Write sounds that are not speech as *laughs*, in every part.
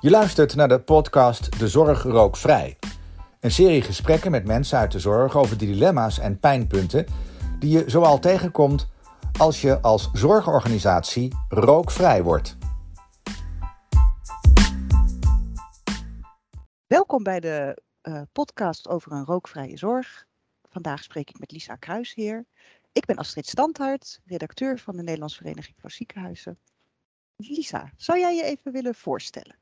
Je luistert naar de podcast De Zorg Rookvrij. Een serie gesprekken met mensen uit de zorg over de dilemma's en pijnpunten die je zoal tegenkomt als je als zorgorganisatie rookvrij wordt. Welkom bij de uh, podcast over een rookvrije zorg. Vandaag spreek ik met Lisa Kruisheer. Ik ben Astrid Standhart, redacteur van de Nederlandse Vereniging van Ziekenhuizen. Lisa, zou jij je even willen voorstellen?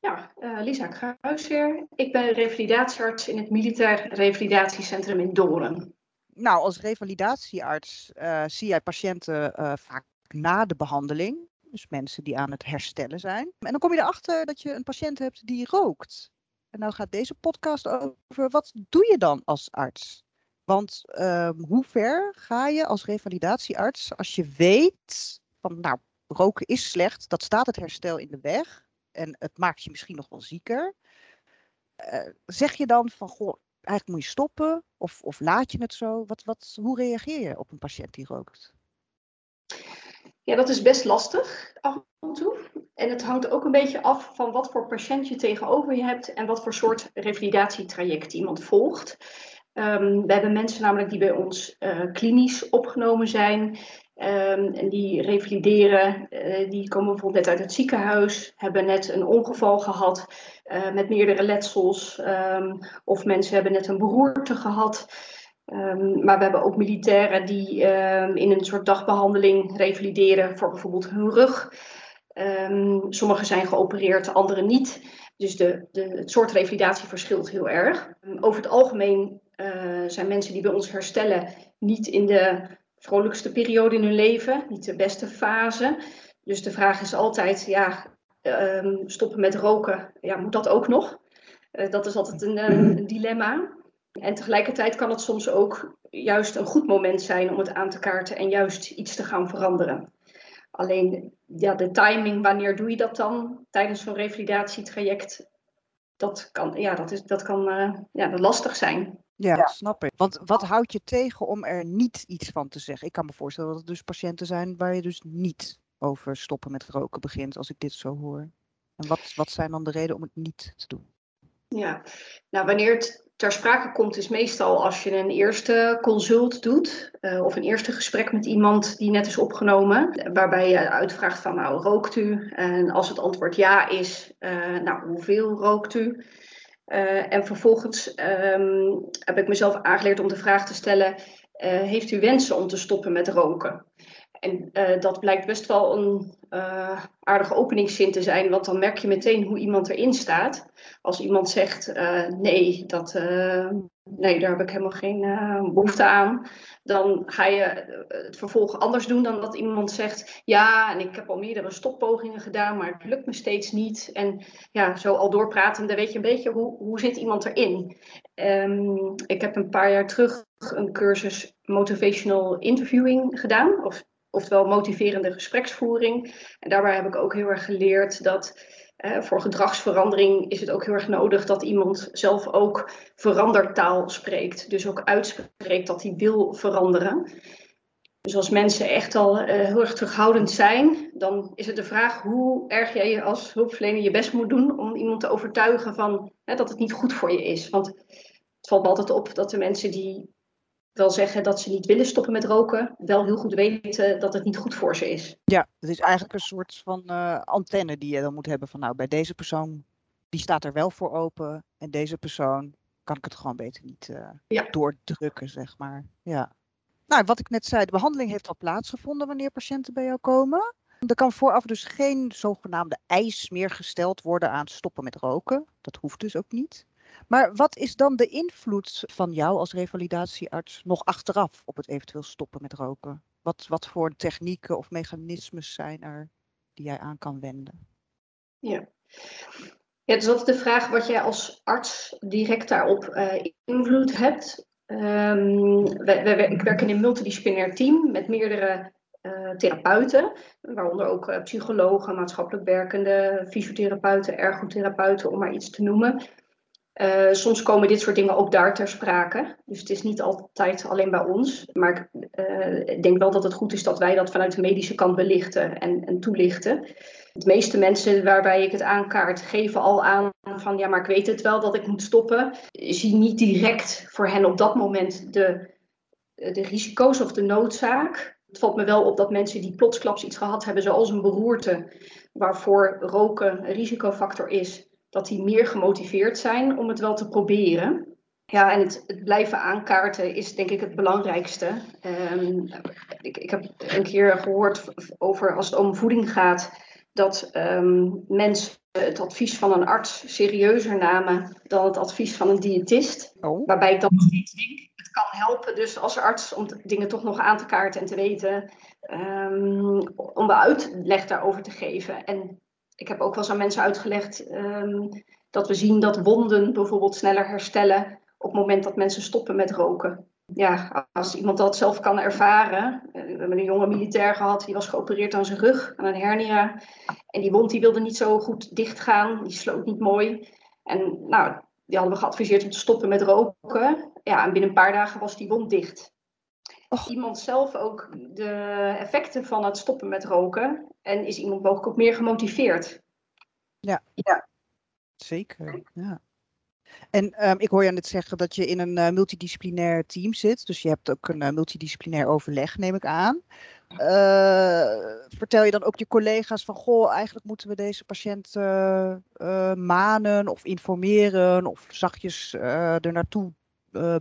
Ja, uh, Lisa Kruisheer. Ik ben revalidatiearts in het Militair Revalidatiecentrum in Doorn. Nou, als revalidatiearts uh, zie jij patiënten vaak na de behandeling. Dus mensen die aan het herstellen zijn. En dan kom je erachter dat je een patiënt hebt die rookt. En nou gaat deze podcast over wat doe je dan als arts? Want uh, hoe ver ga je als revalidatiearts als je weet van nou, roken is slecht, dat staat het herstel in de weg en het maakt je misschien nog wel zieker. Uh, zeg je dan van goh, eigenlijk moet je stoppen of, of laat je het zo? Wat, wat, hoe reageer je op een patiënt die rookt? Ja, dat is best lastig af en toe. En het hangt ook een beetje af van wat voor patiënt je tegenover je hebt en wat voor soort revalidatietraject iemand volgt. Um, we hebben mensen namelijk die bij ons uh, klinisch opgenomen zijn um, en die revalideren. Uh, die komen bijvoorbeeld net uit het ziekenhuis, hebben net een ongeval gehad uh, met meerdere letsels. Um, of mensen hebben net een beroerte gehad. Um, maar we hebben ook militairen die in een soort dagbehandeling revalideren voor bijvoorbeeld hun rug. Sommigen zijn geopereerd, anderen niet. Dus de, de, het soort revalidatie verschilt heel erg. over het algemeen uh, zijn mensen die bij ons herstellen niet in de vrolijkste periode in hun leven, niet de beste fase. Dus de vraag is altijd, ja, stoppen met roken, ja, moet dat ook nog? Uh, dat is altijd een, een dilemma. En tegelijkertijd kan het soms ook juist een goed moment zijn om het aan te kaarten en juist iets te gaan veranderen. Alleen ja, de timing, wanneer doe je dat dan tijdens zo'n revalidatietraject? Dat kan, ja, dat is, dat kan uh, ja, lastig zijn. Ja, ja, snap ik. Want wat houdt je tegen om er niet iets van te zeggen? Ik kan me voorstellen dat er dus patiënten zijn waar je dus niet over stoppen met roken begint, als ik dit zo hoor. En wat, wat zijn dan de redenen om het niet te doen? Ja, nou wanneer het ter sprake komt, is meestal als je een eerste consult doet uh, of een eerste gesprek met iemand die net is opgenomen, waarbij je uitvraagt van nou rookt u? En als het antwoord ja is, uh, nou hoeveel rookt u? Uh, en vervolgens um, heb ik mezelf aangeleerd om de vraag te stellen, heeft u wensen om te stoppen met roken? En uh, dat blijkt best wel een uh, aardige openingszin te zijn, want dan merk je meteen hoe iemand erin staat. Als iemand zegt uh, nee, dat, nee, daar heb ik helemaal geen behoefte aan, dan ga je het vervolg anders doen dan dat iemand zegt ja, en ik heb al meerdere stoppogingen gedaan, maar het lukt me steeds niet. En ja, zo al doorpraten, dan weet je een beetje hoe, hoe zit iemand erin. Um, ik heb een paar jaar terug een cursus motivational interviewing gedaan, of oftewel motiverende gespreksvoering. En daarbij heb ik ook heel erg geleerd dat eh, voor gedragsverandering is het ook heel erg nodig dat iemand zelf ook verandertaal spreekt. Dus ook uitspreekt dat hij wil veranderen. Dus als mensen echt al uh, heel erg terughoudend zijn, dan is het de vraag hoe erg jij als hulpverlener je best moet doen om iemand te overtuigen van hè, dat het niet goed voor je is. Want het valt altijd op dat de mensen die wel zeggen dat ze niet willen stoppen met roken, wel heel goed weten dat het niet goed voor ze is. Ja, het is eigenlijk een soort van uh, antenne die je dan moet hebben van nou, bij deze persoon, die staat er wel voor open en deze persoon kan ik het gewoon beter niet uh, ja. doordrukken, zeg maar. Ja. Nou, wat ik net zei, de behandeling heeft al plaatsgevonden wanneer patiënten bij jou komen. Er kan vooraf dus geen zogenaamde eis meer gesteld worden aan stoppen met roken. Dat hoeft dus ook niet. Maar wat is dan de invloed van jou als revalidatiearts nog achteraf op het eventueel stoppen met roken? Wat, wat voor technieken of mechanismes zijn er die jij aan kan wenden? Ja. Het is altijd de vraag wat jij als arts direct daarop uh, invloed hebt. Um, wij, wij, ik werk in een multidisciplinair team met meerdere uh, therapeuten, waaronder ook uh, psychologen, maatschappelijk werkende, fysiotherapeuten, ergotherapeuten, om maar iets te noemen. Uh, soms komen dit soort dingen ook daar ter sprake. Dus het is niet altijd alleen bij ons. Maar uh, ik denk wel dat het goed is dat wij dat vanuit de medische kant belichten en, en toelichten. De meeste mensen waarbij ik het aankaart geven al aan van ja, maar ik weet het wel dat ik moet stoppen. Zie niet direct voor hen op dat moment de, de risico's of de noodzaak. Het valt me wel op dat mensen die plotsklaps iets gehad hebben, zoals een beroerte, waarvoor roken een risicofactor is, dat die meer gemotiveerd zijn om het wel te proberen. Ja, en het, het blijven aankaarten is denk ik het belangrijkste. Um, ik, ik heb een keer gehoord over als het om voeding gaat, dat um, mensen het advies van een arts serieuzer namen dan het advies van een diëtist. Oh. Waarbij ik dan steeds denk, het kan helpen dus als arts om dingen toch nog aan te kaarten en te weten, um, om de uitleg daarover te geven. En ik heb ook wel eens aan mensen uitgelegd um, dat we zien dat wonden bijvoorbeeld sneller herstellen op het moment dat mensen stoppen met roken. Ja, als iemand dat zelf kan ervaren. Eh, we hebben een jonge militair gehad, die was geopereerd aan zijn rug, aan een hernia. En die wond die wilde niet zo goed dichtgaan, die sloot niet mooi. En nou, die hadden we geadviseerd om te stoppen met roken. Ja, en binnen een paar dagen was die wond dicht. Iemand zelf ook de effecten van het stoppen met roken. En is iemand mogelijk ook meer gemotiveerd. Ja, ja. zeker. Ja. En um, ik hoor je net zeggen dat je in een uh, multidisciplinair team zit. Dus je hebt ook een uh, multidisciplinair overleg, neem ik aan. Uh, vertel je dan ook je collega's van, goh, eigenlijk moeten we deze patiënt manen of informeren of zachtjes er naartoe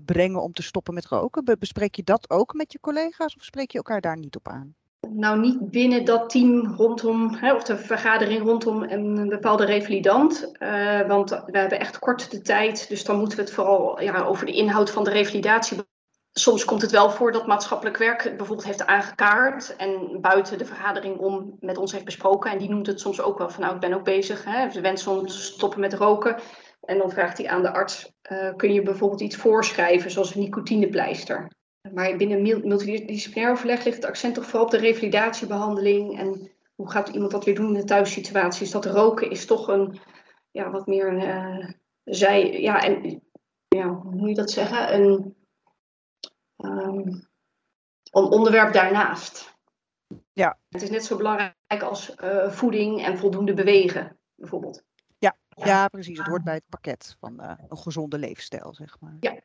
brengen om te stoppen met roken? bespreek je dat ook met je collega's of spreek je elkaar daar niet op aan? nou niet binnen dat team rondom, hè, of de vergadering rondom een bepaalde revalidant. Uh, want we hebben echt kort de tijd, dus dan moeten we het vooral ja, over de inhoud van de revalidatie. Soms komt het wel voor dat maatschappelijk werk bijvoorbeeld heeft aangekaart en buiten de vergadering om met ons heeft besproken. En die noemt het soms ook wel van nou, ik ben ook bezig. Hè, ze wensen om te stoppen met roken. En dan vraagt hij aan de arts, uh, kun je bijvoorbeeld iets voorschrijven, zoals een nicotinepleister. Maar binnen multidisciplinair overleg ligt het accent toch vooral op de revalidatiebehandeling. En hoe gaat iemand dat weer doen in de thuissituatie? Dus dat roken is toch een, ja, wat meer een, uh, zij, ja, en, ja, hoe moet je dat zeggen? Een, um, een onderwerp daarnaast. Ja. Het is net zo belangrijk als uh, voeding en voldoende bewegen, bijvoorbeeld. Ja, precies. Het hoort bij het pakket van uh, een gezonde leefstijl, zeg maar. Ja.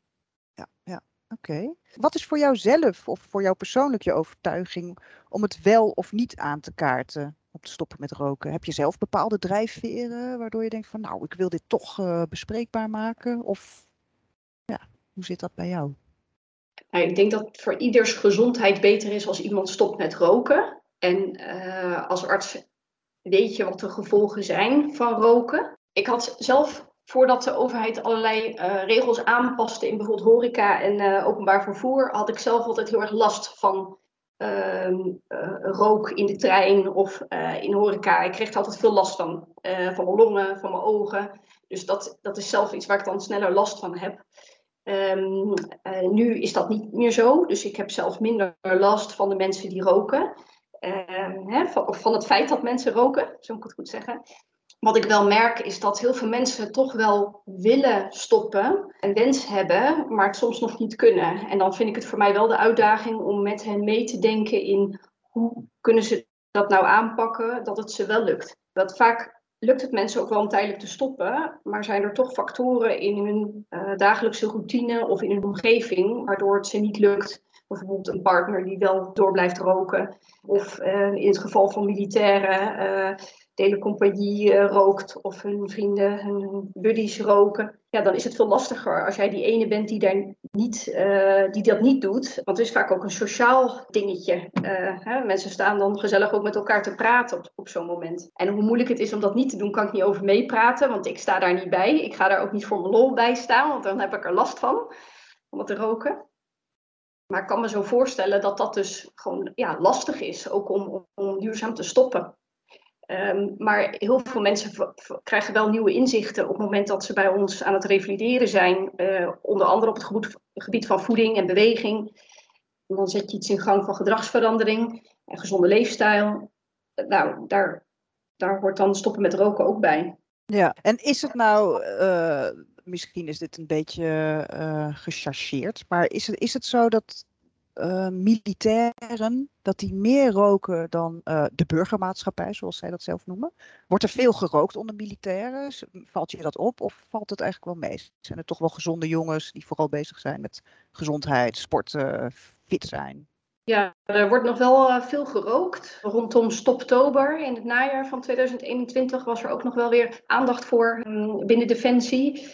Ja, ja. Oké. Wat is voor jou zelf of voor jou persoonlijk je overtuiging om het wel of niet aan te kaarten om te stoppen met roken? Heb je zelf bepaalde drijfveren waardoor je denkt van nou, ik wil dit toch uh, bespreekbaar maken? Of ja, hoe zit dat bij jou? Nou, ik denk dat voor ieders gezondheid beter is als iemand stopt met roken. En uh, als arts weet je wat de gevolgen zijn van roken. Ik had zelf voordat de overheid allerlei uh, regels aanpaste in bijvoorbeeld horeca en uh, openbaar vervoer, had ik zelf altijd heel erg last van uh, rook in de trein of in horeca. Ik kreeg er altijd veel last van, van mijn longen, van mijn ogen. Dus dat, dat is zelf iets waar ik dan sneller last van heb. Um, nu is dat niet meer zo, dus ik heb zelf minder last van de mensen die roken. Ehm, hè, van, van het feit dat mensen roken, zo moet ik het goed zeggen wat ik wel merk is dat heel veel mensen toch wel willen stoppen en wens hebben, maar het soms nog niet kunnen. En dan vind ik het voor mij wel de uitdaging om met hen mee te denken in hoe kunnen ze dat nou aanpakken dat het ze wel lukt. Vaak lukt het mensen ook wel om tijdelijk te stoppen, maar zijn er toch factoren in hun uh, dagelijkse routine of in hun omgeving waardoor het ze niet lukt. Bijvoorbeeld een partner die wel door blijft roken, of uh, in het geval van militairen. Uh, de hele compagnie uh, rookt of hun vrienden, hun buddies roken. Ja, dan is het veel lastiger als jij die ene bent die, daar niet, uh, die dat niet doet. Want het is vaak ook een sociaal dingetje. Uh, hè? Mensen staan dan gezellig ook met elkaar te praten op, op zo'n moment. En hoe moeilijk het is om dat niet te doen, kan ik niet over meepraten. Want ik sta daar niet bij. Ik ga daar ook niet voor mijn lol bij staan, want dan heb ik er last van. Om het te roken. Maar ik kan me zo voorstellen dat dat dus gewoon ja, lastig is. Ook om, om duurzaam te stoppen. Um, maar heel veel mensen krijgen wel nieuwe inzichten op het moment dat ze bij ons aan het revalideren zijn. Uh, onder andere op het gebied, van voeding en beweging. En dan zet je iets in gang van gedragsverandering en gezonde leefstijl. Nou, daar, daar hoort dan stoppen met roken ook bij. Ja, en is het nou uh, misschien is dit een beetje uh, gechargeerd, maar is het, is het zo dat uh, militairen dat die meer roken dan uh, de burgermaatschappij, zoals zij dat zelf noemen? Wordt er veel gerookt onder militairen? Valt je dat op of valt het eigenlijk wel mee? Zijn er toch wel gezonde jongens die vooral bezig zijn met gezondheid, sporten, fit zijn? Ja, er wordt nog wel uh, veel gerookt. Rondom Stoptober in het najaar van 2021 was er ook nog wel weer aandacht voor um, binnen Defensie.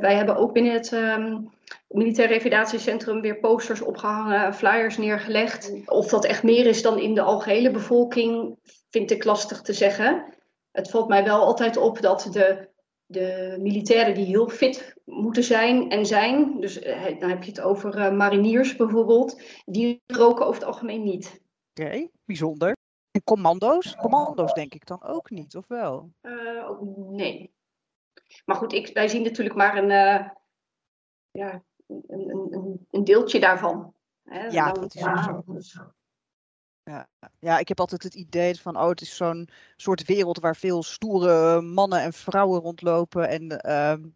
wij hebben ook binnen het um, Militair Revalidatiecentrum weer posters opgehangen, flyers neergelegd. Of dat echt meer is dan in de algehele bevolking, vind ik lastig te zeggen. Het valt mij wel altijd op dat de, de militairen die heel fit moeten zijn en zijn, dus eh, dan heb je het over uh, mariniers bijvoorbeeld, die roken over het algemeen niet. Oké, okay, bijzonder. En commando's? Commando's denk ik dan ook niet, of wel? Uh, nee. Maar goed, ik, wij zien natuurlijk maar een, uh, ja, een, een, een deeltje daarvan. Hè? Ja, dat is. Dus... Ja. ja, ik heb altijd het idee van, oh, het is zo'n soort wereld waar veel stoere mannen en vrouwen rondlopen. En uh,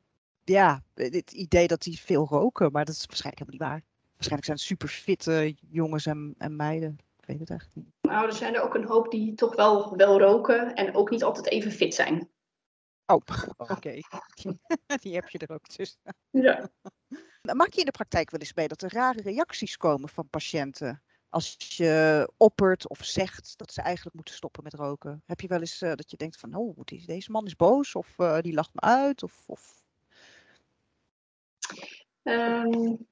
ja, het idee dat die veel roken, maar dat is waarschijnlijk helemaal niet waar. Waarschijnlijk zijn het super fitte jongens en, en meiden. Ik weet het eigenlijk niet. Nou, er zijn er ook een hoop die toch wel, wel roken en ook niet altijd even fit zijn. Oh, *laughs* *laughs* oké. Okay. *laughs* Die heb je er ook tussen. Ja. Maak je in de praktijk wel eens mee dat er rare reacties komen van patiënten? Als je oppert of zegt dat ze eigenlijk moeten stoppen met roken. Heb je wel eens uh, dat je denkt van, oh, deze man is boos of uh, die lacht me uit? Of, of... Um,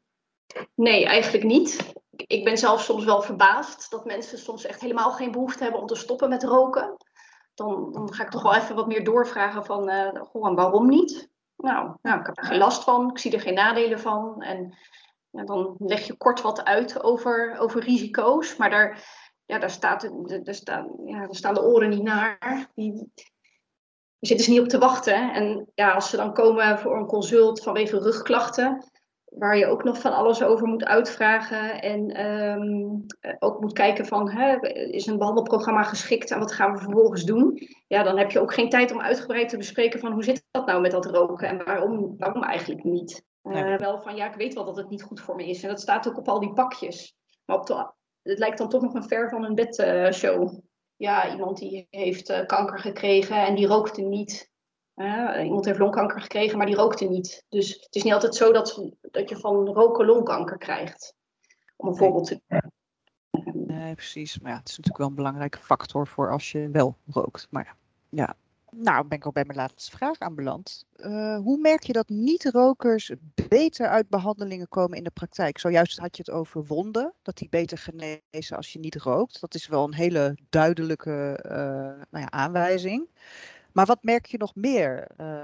nee, eigenlijk niet. Ik ben zelf soms wel verbaasd dat mensen soms echt helemaal geen behoefte hebben om te stoppen met roken dan, dan ga ik toch wel even wat meer doorvragen van, uh, goh, en waarom niet? Nou, nou, ik heb er geen last van, ik zie er geen nadelen van. En ja, dan leg je kort wat uit over, over risico's, maar daar, ja, daar, staat, daar, staan, ja, daar staan de oren niet naar. Die, je zitten ze niet op te wachten. En ja, als ze dan komen voor een consult vanwege rugklachten, waar je ook nog van alles over moet uitvragen. En um, ook moet kijken van, hè, is een behandelprogramma geschikt en wat gaan we vervolgens doen? Ja, dan heb je ook geen tijd om uitgebreid te bespreken van hoe zit dat nou met dat roken en waarom, waarom eigenlijk niet? Uh, wel van, ja, ik weet wel dat het niet goed voor me is. En dat staat ook op al die pakjes. Maar op de, het lijkt dan toch nog een ver van een bedshow. Uh, ja, iemand die heeft uh, kanker gekregen en die rookte niet. Uh, iemand heeft longkanker gekregen, maar die rookte niet. Dus het is niet altijd zo dat, dat je van roken longkanker krijgt. Om een voorbeeld te Nee, precies. Maar ja, het is natuurlijk wel een belangrijke factor voor als je wel rookt. Maar ja, nou ben ik al bij mijn laatste vraag aanbeland. Uh, hoe merk je dat niet-rokers beter uit behandelingen komen in de praktijk? Zojuist had je het over wonden, dat die beter genezen als je niet rookt. Dat is wel een hele duidelijke uh, nou ja, aanwijzing. Maar wat merk je nog meer uh,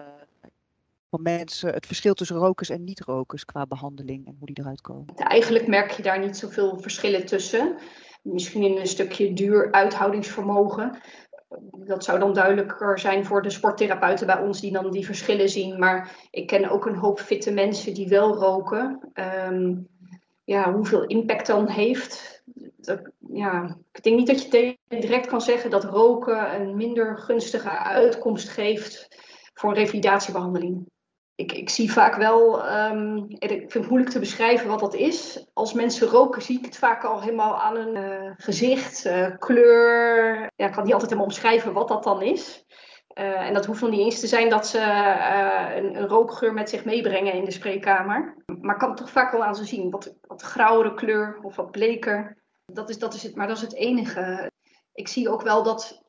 van mensen, het verschil tussen rokers en niet-rokers qua behandeling en hoe die eruit komen? Eigenlijk merk je daar niet zoveel verschillen tussen. Misschien in een stukje duur uithoudingsvermogen. Dat zou dan duidelijker zijn voor de sporttherapeuten bij ons die dan die verschillen zien. Maar ik ken ook een hoop fitte mensen die wel roken. Um, ja, hoeveel impact dan heeft. Ja, ik denk niet dat je direct kan zeggen dat roken een minder gunstige uitkomst geeft voor een revalidatiebehandeling. Ik, ik zie vaak wel, um, ik vind het moeilijk te beschrijven wat dat is. Als mensen roken, zie ik het vaak al helemaal aan hun uh, gezicht, uh, kleur. Ja, ik kan niet altijd helemaal omschrijven wat dat dan is. Uh, en dat hoeft nog niet eens te zijn dat ze een, rookgeur met zich meebrengen in de spreekkamer. Maar kan het toch vaak wel aan ze zien. Wat, wat grauwere kleur of wat bleker. Dat is, dat is het, maar dat is het enige. Ik zie ook wel dat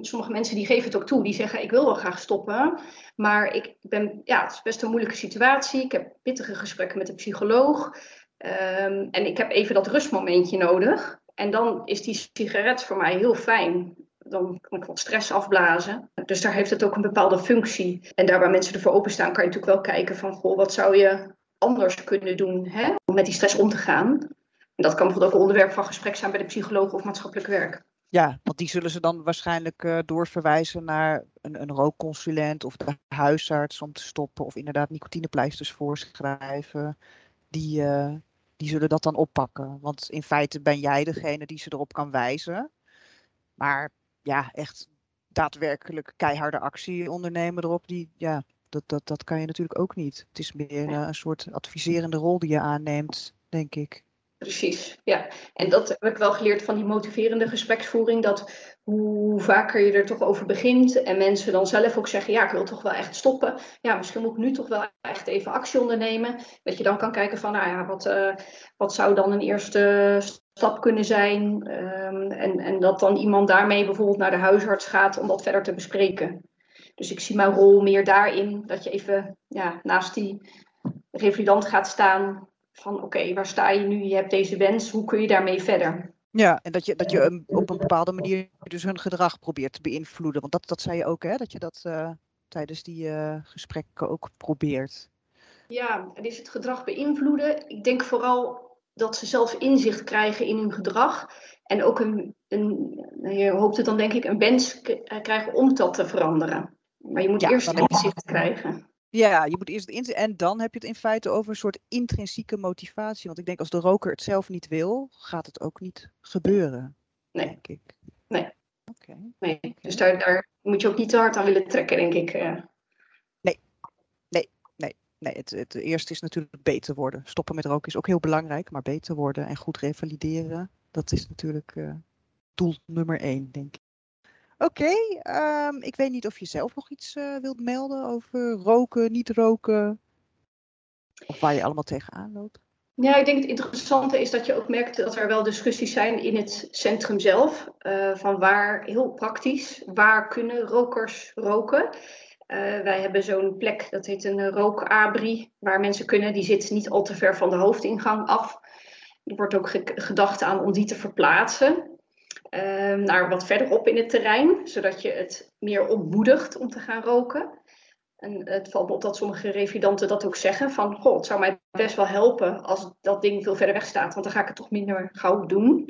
sommige mensen die geven het ook toe. Die zeggen ik wil wel graag stoppen. Maar ik ben, ja, het is best een moeilijke situatie. Ik heb pittige gesprekken met de psycholoog. Um, en ik heb even dat rustmomentje nodig. En dan is die sigaret voor mij heel fijn dan kan ik wat stress afblazen. Dus daar heeft het ook een bepaalde functie. En daar waar mensen ervoor openstaan, kan je natuurlijk wel kijken van, goh, wat zou je anders kunnen doen hè, om met die stress om te gaan. En dat kan bijvoorbeeld ook een onderwerp van gesprek zijn bij de psycholoog of maatschappelijk werk. Ja, want die zullen ze dan waarschijnlijk uh, doorverwijzen naar een, een rookconsulent of de huisarts om te stoppen. Of inderdaad nicotinepleisters voorschrijven. Die, uh, die zullen dat dan oppakken. Want in feite ben jij degene die ze erop kan wijzen. Maar ja, echt daadwerkelijk keiharde actie ondernemen erop, die, ja, Dat, dat, dat kan je natuurlijk ook niet. Het is meer uh, een soort adviserende rol die je aanneemt, denk ik. Precies, ja. En dat heb ik wel geleerd van die motiverende gespreksvoering. Dat hoe vaker je er toch over begint en mensen dan zelf ook zeggen, ja, ik wil toch wel echt stoppen. Ja, misschien moet ik nu toch wel echt even actie ondernemen. Dat je dan kan kijken van, nou ja, wat, uh, wat zou dan een eerste stap kunnen zijn? Um, en, en dat dan iemand daarmee bijvoorbeeld naar de huisarts gaat om dat verder te bespreken. Dus ik zie mijn rol meer daarin, dat je even ja, naast die revalidant gaat staan van oké, waar sta je nu? Je hebt deze wens, hoe kun je daarmee verder? Ja, en dat je, dat je op een bepaalde manier dus hun gedrag probeert te beïnvloeden. Want dat, dat zei je ook, hè? Dat je dat uh, tijdens die uh, gesprekken ook probeert. Ja, het is het gedrag beïnvloeden. Ik denk vooral dat ze zelf inzicht krijgen in hun gedrag. En ook een, een je hoopt het dan denk ik, een wens krijgen om dat te veranderen. Maar je moet ja, eerst inzicht krijgen. Ja, je moet eerst in en dan heb je het in feite over een soort intrinsieke motivatie. Want ik denk als de roker het zelf niet wil, gaat het ook niet gebeuren. Nee. Denk ik. Nee. Oké. nee. Dus daar, daar moet je ook niet te hard aan willen trekken, denk ik. Nee. Nee, nee, nee. Het, het eerste is natuurlijk beter worden. Stoppen met roken is ook heel belangrijk, maar beter worden en goed revalideren, dat is natuurlijk uh, doel nummer één, denk ik. Oké, um, ik weet niet of je zelf nog iets uh, wilt melden over roken, niet roken. Of waar je allemaal tegenaan loopt. Ja, ik denk het interessante is dat je ook merkt dat er wel discussies zijn in het centrum zelf. Uh, van waar, heel praktisch, waar kunnen rokers roken? Uh, wij hebben zo'n plek, dat heet een rookabri, waar mensen kunnen. Die zit niet al te ver van de hoofdingang af. Er wordt ook gedacht aan om die te verplaatsen. Ehm, naar wat verderop in het terrein, zodat je het meer ontmoedigt om te gaan roken. En het valt me op dat sommige revidanten dat ook zeggen: van goh, het zou mij best wel helpen als dat ding veel verder weg staat, want dan ga ik het toch minder gauw doen.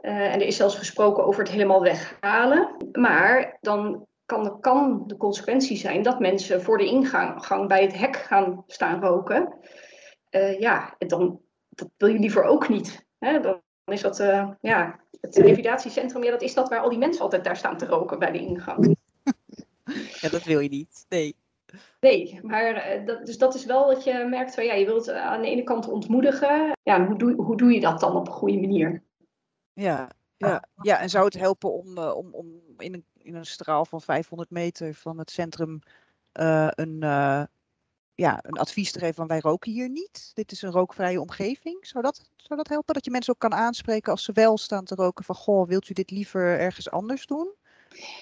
Uh, en er is zelfs gesproken over het helemaal weghalen. Maar dan kan, kan de consequentie zijn dat mensen voor de ingang bij het hek gaan staan roken. Uh, ja, dan, dat wil je liever ook niet. Hè? Is dat, uh, ja, het revalidatiecentrum, ja, dat is dat waar al die mensen altijd daar staan te roken bij de ingang. *laughs* Ja, dat wil je niet. Nee. Nee, maar eh, dat, dus dat is wel wat je merkt van ja, je wilt aan de ene kant ontmoedigen. Ja, hoe doe, hoe doe je dat dan op een goede manier? Ja, ja, ja en zou het helpen om, om, om in, een, in een straal van 500 meter van het centrum uh, een, ja, een advies te geven van wij roken hier niet. Dit is een rookvrije omgeving. Zou dat, zou dat helpen? Dat je mensen ook kan aanspreken als ze wel staan te roken van goh, wilt u dit liever ergens anders doen?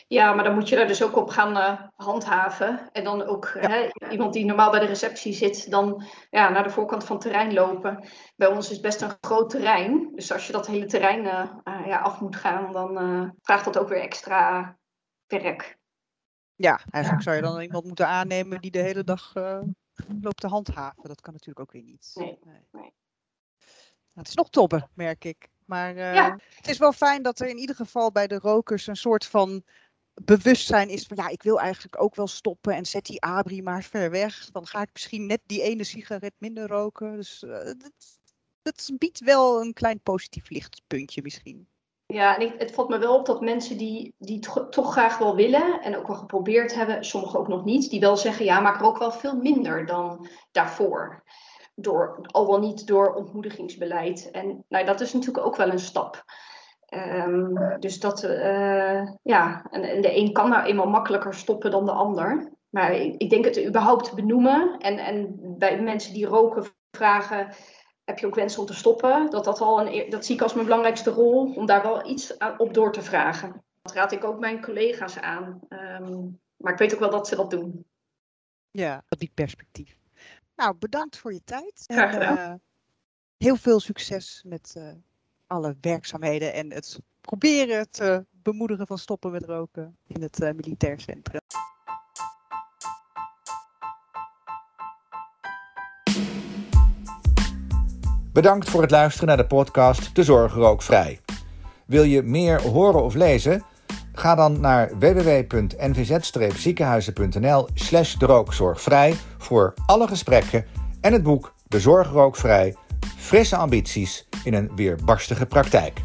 Ja, maar dan moet je daar dus ook op gaan uh, handhaven. En dan ook hè, iemand die normaal bij de receptie zit, dan ja, naar de voorkant van het terrein lopen. Bij ons is het best een groot terrein. Dus als je dat hele terrein uh, uh, ja, af moet gaan, dan vraagt dat ook weer extra werk. Ja, eigenlijk zou je dan iemand moeten aannemen die de hele dag loopt te handhaven. Dat kan natuurlijk ook weer niet. Nee, nee. nee. Nou, het is nog tobben, merk ik. Maar uh, ja. het is wel fijn dat er in ieder geval bij de rokers een soort van bewustzijn is van ja, ik wil eigenlijk ook wel stoppen en zet die abri maar ver weg. Dan ga ik misschien net die ene sigaret minder roken. Dus uh, dat, dat biedt wel een klein positief lichtpuntje misschien. Ja, en het valt me wel op dat mensen die, die toch graag wel willen en ook wel geprobeerd hebben, sommigen ook nog niet, die wel zeggen, ja, maar ik rook wel veel minder dan daarvoor. Door, al wel niet door ontmoedigingsbeleid. En nou, dat is natuurlijk ook wel een stap. Um, dus dat, uh, ja, en, en, de een kan nou eenmaal makkelijker stoppen dan de ander. Maar ik, ik denk het überhaupt benoemen en, en bij mensen die roken vragen, heb je ook wensen om te stoppen? Dat, dat, al een, dat zie ik als mijn belangrijkste rol, om daar wel iets aan, op door te vragen. Dat raad ik ook mijn collega's aan. Um, maar ik weet ook wel dat ze dat doen. Ja, dat biedt perspectief. Nou, bedankt voor je tijd. En, uh, heel veel succes met uh, alle werkzaamheden en het proberen te bemoedigen van stoppen met roken in het uh, militair centrum. Bedankt voor het luisteren naar de podcast De Zorg Rookvrij. Wil je meer horen of lezen? Ga dan naar www.nvz-ziekenhuizen.nl slash rookzorgvrij voor alle gesprekken en het boek De Zorg Rookvrij, frisse ambities in een weerbarstige praktijk.